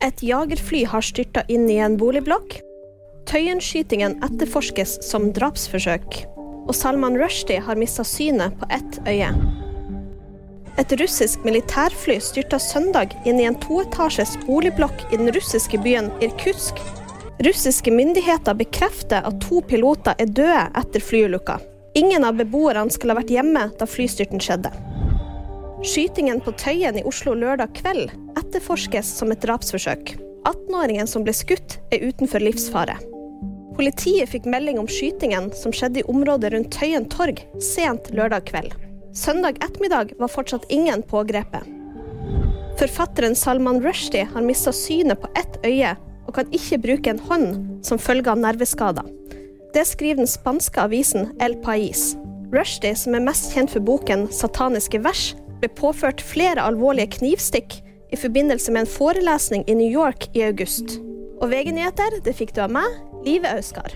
Et jagerfly har styrta inn i en boligblokk. Tøyenskytingen etterforskes som drapsforsøk. Og Salman Rushdie har mista synet på ett øye. Et russisk militærfly styrta søndag inn i en toetasjes boligblokk i den russiske byen Irkutsk. Russiske myndigheter bekrefter at to piloter er døde etter flyulykka. Ingen av beboerne skal ha vært hjemme da flystyrten skjedde. Skytingen på Tøyen i Oslo lørdag kveld etterforskes som et drapsforsøk. 18-åringen som ble skutt, er utenfor livsfare. Politiet fikk melding om skytingen som skjedde i området rundt Tøyen torg sent lørdag kveld. Søndag ettermiddag var fortsatt ingen pågrepet. Forfatteren Salman Rushdie har mista synet på ett øye og kan ikke bruke en hånd som følge av nerveskader. Det skriver den spanske avisen El Pais. Rushdie, som er mest kjent for boken 'Sataniske vers', ble påført flere alvorlige knivstikk i forbindelse med en forelesning i New York i august. Og VG-nyheter, det fikk du av meg, Live Auskar.